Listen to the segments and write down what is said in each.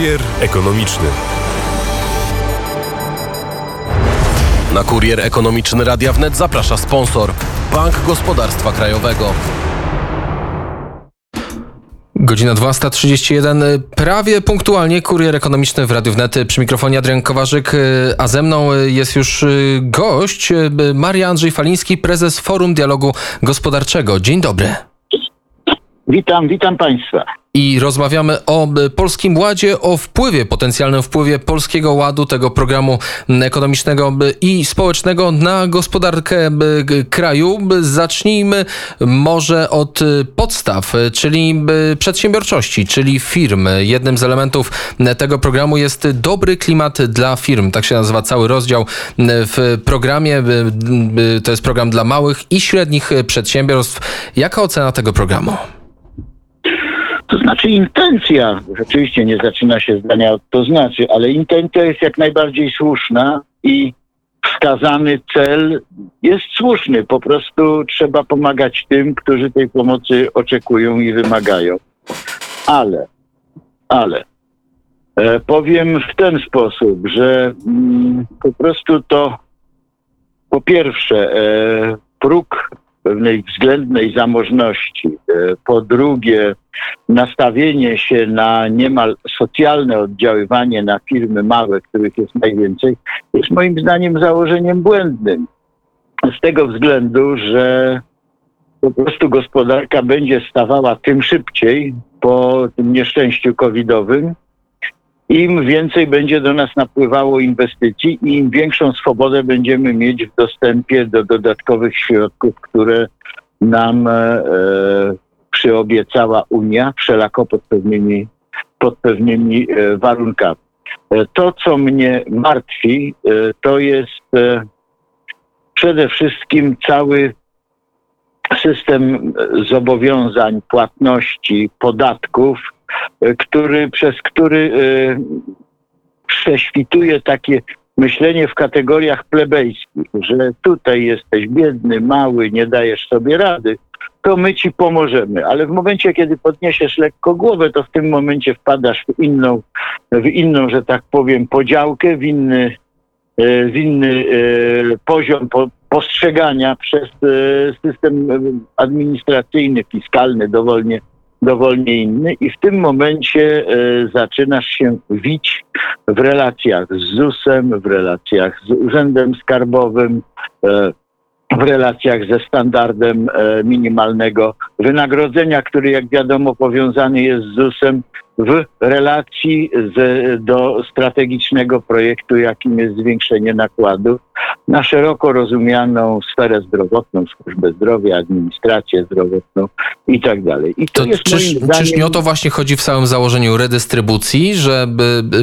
Kurier ekonomiczny. Na kurier ekonomiczny Radia Wnet zaprasza sponsor Bank Gospodarstwa Krajowego. Godzina 12.31, prawie punktualnie, kurier ekonomiczny w Radiu Wnet. Przy mikrofonie Adrian Kowarzyk, a ze mną jest już gość, Maria Andrzej Faliński, prezes Forum Dialogu Gospodarczego. Dzień dobry. Witam, witam Państwa. I rozmawiamy o Polskim Ładzie, o wpływie, potencjalnym wpływie Polskiego Ładu, tego programu ekonomicznego i społecznego na gospodarkę kraju. Zacznijmy może od podstaw, czyli przedsiębiorczości, czyli firm. Jednym z elementów tego programu jest dobry klimat dla firm. Tak się nazywa cały rozdział w programie. To jest program dla małych i średnich przedsiębiorstw. Jaka ocena tego programu? To znaczy intencja, rzeczywiście nie zaczyna się zdania od to znaczy, ale intencja jest jak najbardziej słuszna i wskazany cel jest słuszny. Po prostu trzeba pomagać tym, którzy tej pomocy oczekują i wymagają. Ale, ale e, powiem w ten sposób, że mm, po prostu to po pierwsze e, próg pewnej względnej zamożności. E, po drugie, nastawienie się na niemal socjalne oddziaływanie na firmy małe, których jest najwięcej, jest moim zdaniem założeniem błędnym. Z tego względu, że po prostu gospodarka będzie stawała tym szybciej po tym nieszczęściu covidowym, im więcej będzie do nas napływało inwestycji i im większą swobodę będziemy mieć w dostępie do dodatkowych środków, które nam e, e przyobiecała Unia, wszelako pod pewnymi, pod pewnymi e, warunkami. E, to, co mnie martwi, e, to jest e, przede wszystkim cały system zobowiązań, płatności, podatków, który, przez który e, prześwituje takie myślenie w kategoriach plebejskich, że tutaj jesteś biedny, mały, nie dajesz sobie rady, to my ci pomożemy. Ale w momencie, kiedy podniesiesz lekko głowę, to w tym momencie wpadasz w inną, w inną że tak powiem, podziałkę, w inny, e, w inny e, poziom postrzegania przez system administracyjny, fiskalny, dowolnie dowolnie inny i w tym momencie e, zaczynasz się wić w relacjach z ZUS-em, w relacjach z Urzędem Skarbowym, e, w relacjach ze standardem e, minimalnego wynagrodzenia, który jak wiadomo powiązany jest z ZUS-em, w relacji z, do strategicznego projektu, jakim jest zwiększenie nakładów na szeroko rozumianą sferę zdrowotną, służbę zdrowia, administrację zdrowotną i tak dalej. I to, to jest czyż, zdaniem... czyż nie o to właśnie chodzi w całym założeniu redystrybucji, że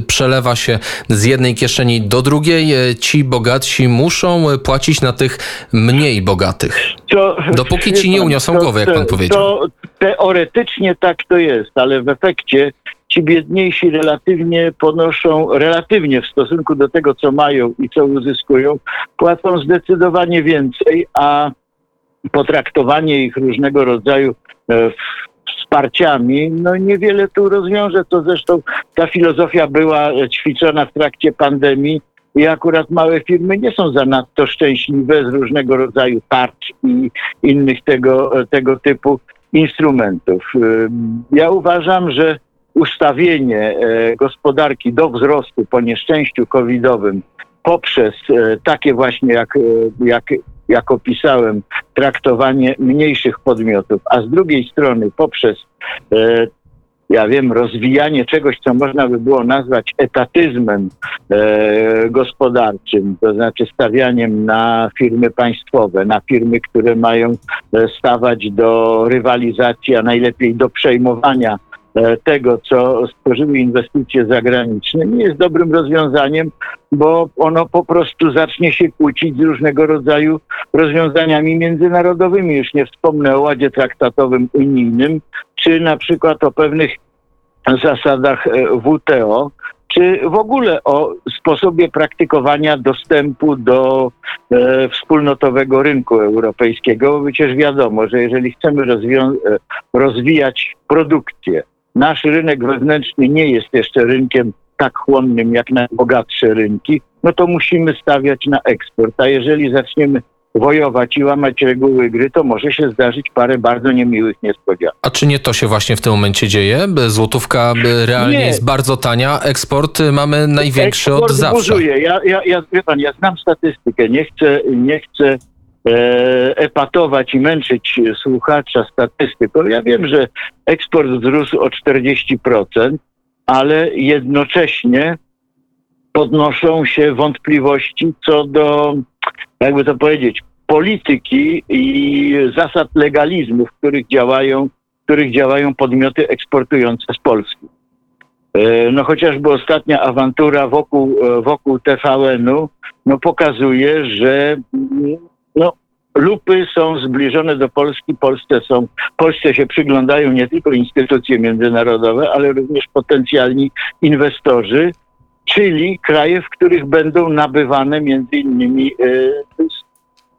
przelewa się z jednej kieszeni do drugiej, e, ci bogatsi muszą płacić na tych mniej bogatych. To, Dopóki ci nie uniosą to, głowy, jak pan powiedział. To teoretycznie tak to jest, ale w efekcie ci biedniejsi relatywnie ponoszą, relatywnie w stosunku do tego, co mają i co uzyskują, płacą zdecydowanie więcej, a potraktowanie ich różnego rodzaju e, wsparciami, no niewiele tu rozwiąże. To zresztą ta filozofia była ćwiczona w trakcie pandemii i akurat małe firmy nie są zanadto szczęśliwe z różnego rodzaju tarcz i innych tego, tego typu instrumentów. Ja uważam, że ustawienie e, gospodarki do wzrostu po nieszczęściu covidowym poprzez e, takie właśnie, jak, e, jak, jak opisałem, traktowanie mniejszych podmiotów, a z drugiej strony poprzez ja wiem, rozwijanie czegoś, co można by było nazwać etatyzmem gospodarczym, to znaczy stawianiem na firmy państwowe, na firmy, które mają stawać do rywalizacji, a najlepiej do przejmowania tego, co stworzyły inwestycje zagraniczne, nie jest dobrym rozwiązaniem, bo ono po prostu zacznie się kłócić z różnego rodzaju rozwiązaniami międzynarodowymi. Już nie wspomnę o ładzie traktatowym unijnym, czy na przykład o pewnych zasadach e, WTO, czy w ogóle o sposobie praktykowania dostępu do e, wspólnotowego rynku europejskiego, bo przecież wiadomo, że jeżeli chcemy e, rozwijać produkcję, nasz rynek wewnętrzny nie jest jeszcze rynkiem tak chłonnym jak najbogatsze rynki, no to musimy stawiać na eksport. A jeżeli zaczniemy wojować i łamać reguły gry, to może się zdarzyć parę bardzo niemiłych niespodzianek. A czy nie to się właśnie w tym momencie dzieje? Złotówka realnie Nie. jest bardzo tania, eksport mamy największy Eksport od zawsze. burzuje. Ja, ja, ja, pan, ja znam statystykę. Nie chcę, nie chcę epatować i męczyć słuchacza statystyką. Ja wiem, że eksport wzrósł o 40%, ale jednocześnie podnoszą się wątpliwości co do, jakby to powiedzieć, polityki i zasad legalizmu, w których działają, w których działają podmioty eksportujące z Polski. E, No chociażby ostatnia awantura wokół, e, wokół TVN-u no, pokazuje, że lupy są zbliżone do Polski, Polsce są, Polsce się przyglądają nie tylko instytucje międzynarodowe, ale również potencjalni inwestorzy, czyli kraje, w których będą nabywane między innymi e,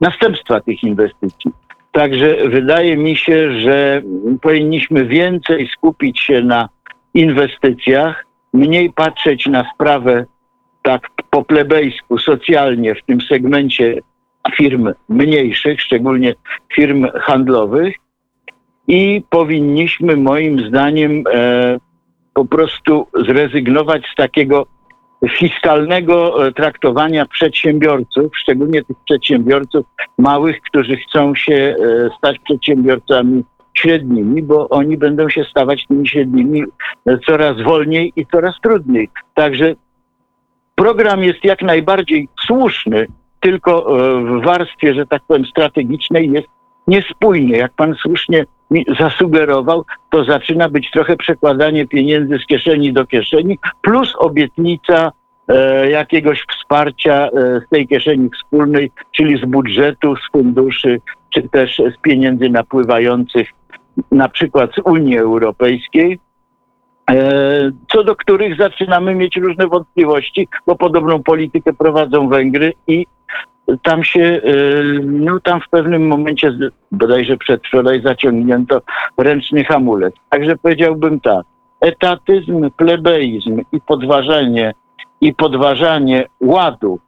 następstwa tych inwestycji. Także wydaje mi się, że powinniśmy więcej skupić się na inwestycjach, mniej patrzeć na sprawę tak po plebejsku, socjalnie w tym segmencie firm mniejszych, szczególnie firm handlowych i powinniśmy moim zdaniem e, po prostu zrezygnować z takiego fiskalnego e, traktowania przedsiębiorców, szczególnie tych przedsiębiorców małych, którzy chcą się e, stać przedsiębiorcami średnimi, bo oni będą się stawać tymi średnimi e, coraz wolniej i coraz trudniej. Także program jest jak najbardziej słuszny, tylko e, w warstwie, że tak powiem, strategicznej jest niespójnie. Jak pan słusznie mi zasugerował, to zaczyna być trochę przekładanie pieniędzy z kieszeni do kieszeni, plus obietnica e, jakiegoś wsparcia e, z tej kieszeni wspólnej, czyli z budżetu, z funduszy, czy też z pieniędzy napływających na przykład z Unii Europejskiej, e, co do których zaczynamy mieć różne wątpliwości, bo podobną politykę prowadzą Węgry i tam się, e, no tam w pewnym momencie, bodajże przedwczoraj zaciągnięto ręczny hamulec. Także powiedziałbym tak, etatyzm, plebeizm i podważanie, i podważanie ładu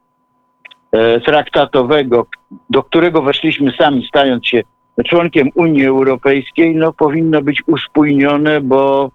e, traktatowego, do którego weszliśmy sami stając się członkiem Unii Europejskiej, no powinno być uspójnione, bo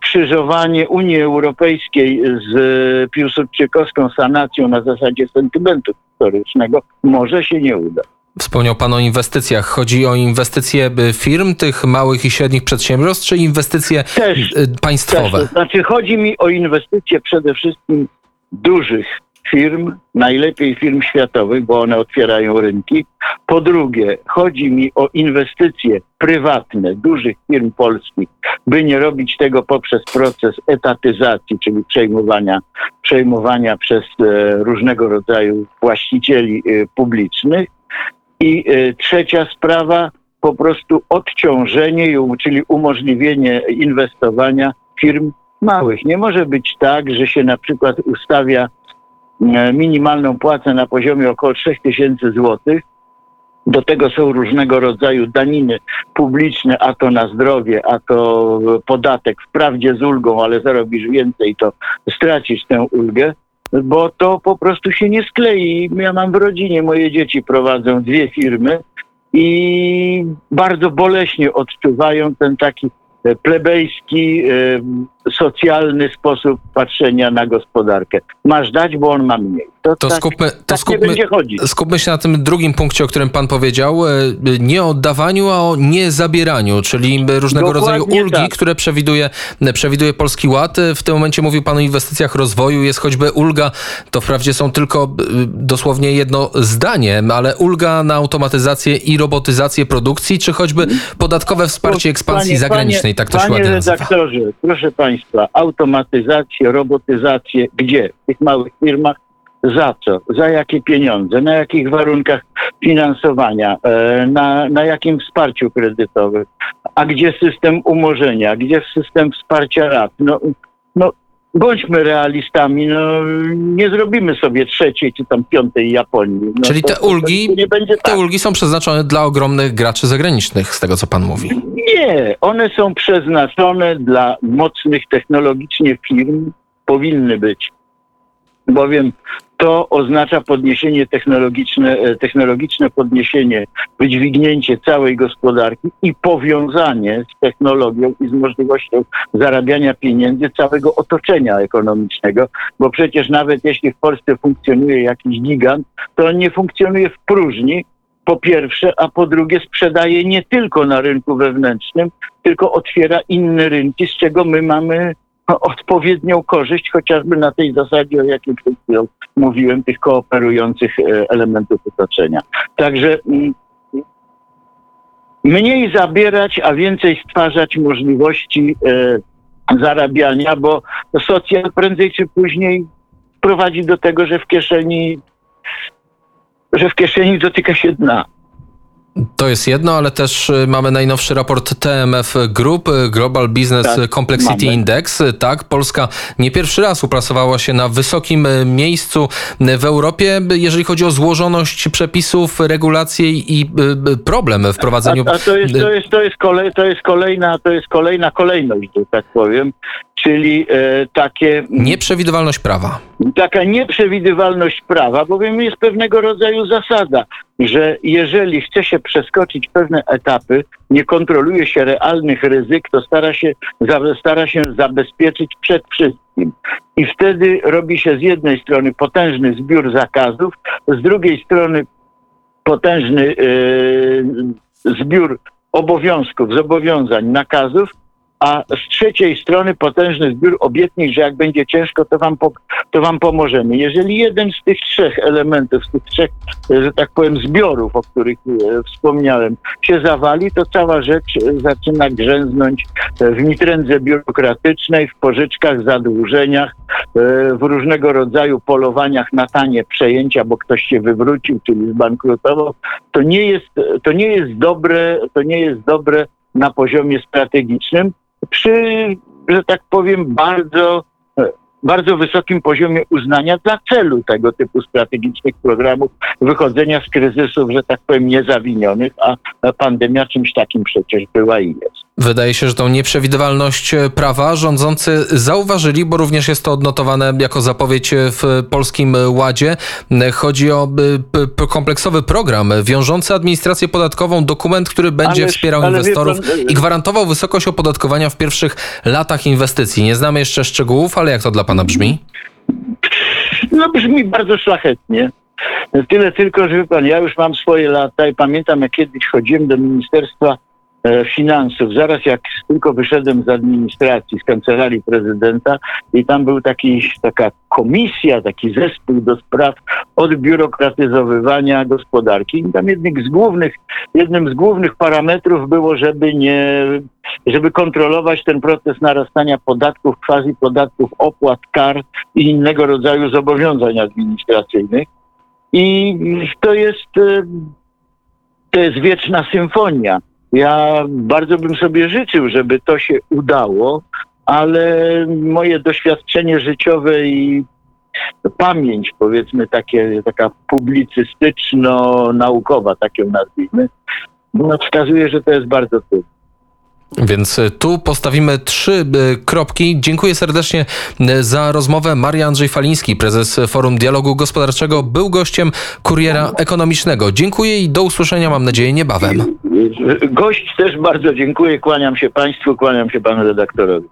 krzyżowanie Unii Europejskiej z e, piłsudczykowską sanacją na zasadzie sentymentu historycznego może się nie uda. Wspomniał Pan o inwestycjach. Chodzi o inwestycje firm, tych małych i średnich przedsiębiorstw, czy inwestycje Też, y, też, państwowe? to znaczy chodzi mi o inwestycje przede wszystkim dużych firm, najlepiej firm światowych, bo one otwierają rynki. Po drugie, chodzi mi o inwestycje prywatne dużych firm polskich, by nie robić tego poprzez proces etatyzacji, czyli przejmowania, przejmowania przez e, różnego rodzaju właścicieli e, publicznych. I e, trzecia sprawa, po prostu odciążenie, czyli umożliwienie inwestowania firm małych. Nie może być tak, że się na przykład ustawia minimalną płacę na poziomie około 3000 złotych. Do tego są różnego rodzaju daniny publiczne, a to na zdrowie, a to podatek, wprawdzie z ulgą, ale zarobisz więcej, to stracisz tę ulgę, bo to po prostu się nie sklei. Ja mam w rodzinie, moje dzieci prowadzą dwie firmy i bardzo boleśnie odczuwają ten taki e, plebejski, e, socjalny sposób patrzenia na gospodarkę. Masz dać, bo on ma mniej. To, To tak, skupmy, to tak nie skupmy, skupmy się na tym drugim punkcie, o którym Pan powiedział. e, Nie o oddawaniu, a o niezabieraniu, czyli różnego Dokładnie rodzaju ulgi, tak. które przewiduje, przewiduje Polski Ład. W tym momencie mówił Pan o inwestycjach rozwoju. Jest choćby ulga, to wprawdzie są tylko e, dosłownie jedno zdanie, ale ulga na automatyzację i robotyzację produkcji, czy choćby podatkowe wsparcie ekspansji Panie- zagranicznej, tak to się Panie ładnie nazywa. redaktorze, proszę Państwa, automatyzację, robotyzację, gdzie? W tych małych firmach? Za co? Za jakie pieniądze? Na jakich warunkach finansowania? E, Na, na jakim wsparciu kredytowym? A gdzie system umorzenia? Gdzie system wsparcia rat? No, no bądźmy realistami, no nie zrobimy sobie trzeciej czy tam piątej Japonii. No, Czyli to- te ulgi- Te tak. ulgi są przeznaczone dla ogromnych graczy zagranicznych, z tego co pan mówi. Nie, one są przeznaczone dla mocnych technologicznie firm, powinny być. Bowiem to oznacza podniesienie technologiczne, e, technologiczne podniesienie, wydźwignięcie całej gospodarki i powiązanie z technologią i z możliwością zarabiania pieniędzy całego otoczenia ekonomicznego, bo przecież nawet jeśli w Polsce funkcjonuje jakiś gigant, to on nie funkcjonuje w próżni, po pierwsze, a po drugie sprzedaje nie tylko na rynku wewnętrznym, tylko otwiera inne rynki, z czego my mamy odpowiednią korzyść, chociażby na tej zasadzie, o jakiej przed chwilą mówiłem, tych kooperujących e, elementów otoczenia. Także mm, mniej zabierać, a więcej stwarzać możliwości e, zarabiania, bo socjal prędzej czy później prowadzi do tego, że w kieszeni że w kieszeni dotyka się dna. To jest jedno, ale też y, mamy najnowszy raport TMF Group, y, Global Business Tak, Complexity mamy. Index. Tak, Polska nie pierwszy raz uplasowała się na wysokim y, miejscu w Europie, jeżeli chodzi o złożoność przepisów, regulacje i problem w prowadzeniu. A, a to, jest, to, jest, to, jest kolej, to jest kolejna, to jest kolejna kolejność, że tak powiem, czyli e, takie mm, Nieprzewidywalność prawa. taka nieprzewidywalność prawa, bowiem jest pewnego rodzaju zasada, że jeżeli chce się przeskoczyć pewne etapy, nie kontroluje się realnych ryzyk, to stara się, stara się zabezpieczyć przed wszystkim. I wtedy robi się z jednej strony potężny zbiór zakazów, z drugiej strony potężny e, zbiór obowiązków, zobowiązań, nakazów, a z trzeciej strony potężny zbiór obietnic, że jak będzie ciężko, to wam, po, to wam pomożemy. Jeżeli jeden z tych trzech elementów, z tych trzech, że tak powiem, zbiorów, o których e, wspomniałem, się zawali, to cała rzecz e, zaczyna grzęznąć e, w mitrędze biurokratycznej, w pożyczkach, zadłużeniach, w różnego rodzaju polowaniach na tanie przejęcia, bo ktoś się wywrócił, czyli zbankrutował. To nie jest, to nie jest dobre, to nie jest dobre na poziomie strategicznym przy, że tak powiem, bardzo, bardzo wysokim poziomie uznania dla celu tego typu strategicznych programów wychodzenia z kryzysów, że tak powiem, niezawinionych, a pandemia czymś takim przecież była i jest. Wydaje się, że tą nieprzewidywalność e, prawa rządzący zauważyli, bo również jest to odnotowane jako zapowiedź e, w Polskim Ładzie. E, Chodzi o kompleksowy program wiążący administrację podatkową, dokument, który będzie Ależ- wspierał inwestorów pan, i gwarantował wysokość opodatkowania w pierwszych latach inwestycji. Nie znamy jeszcze szczegółów, ale jak to dla pana brzmi? No brzmi bardzo szlachetnie. Tyle tylko, że pan, ja już mam swoje lata i pamiętam, jak kiedyś chodziłem do Ministerstwa Finansów, zaraz jak tylko wyszedłem z administracji, z kancelarii prezydenta i tam był taki, taka komisja, taki zespół do spraw odbiurokratyzowywania gospodarki. I tam jednym z głównych, jednym z głównych parametrów było, żeby nie, żeby kontrolować ten proces narastania podatków, quasi podatków, opłat, kar i innego rodzaju zobowiązań administracyjnych. I to jest, e, to jest wieczna symfonia. Ja bardzo bym sobie życzył, żeby to się udało, ale moje doświadczenie życiowe i pamięć, powiedzmy, takie, taka publicystyczno-naukowa, tak ją nazwijmy, no, wskazuje, że to jest bardzo trudne. Więc e, tu postawimy trzy e, kropki. Dziękuję serdecznie e, za rozmowę. Maria Andrzej Faliński, prezes Forum Dialogu Gospodarczego, był gościem Kuriera Ekonomicznego. Dziękuję i do usłyszenia, mam nadzieję, niebawem. Gość też bardzo dziękuję, kłaniam się Państwu, kłaniam się Panu redaktorowi.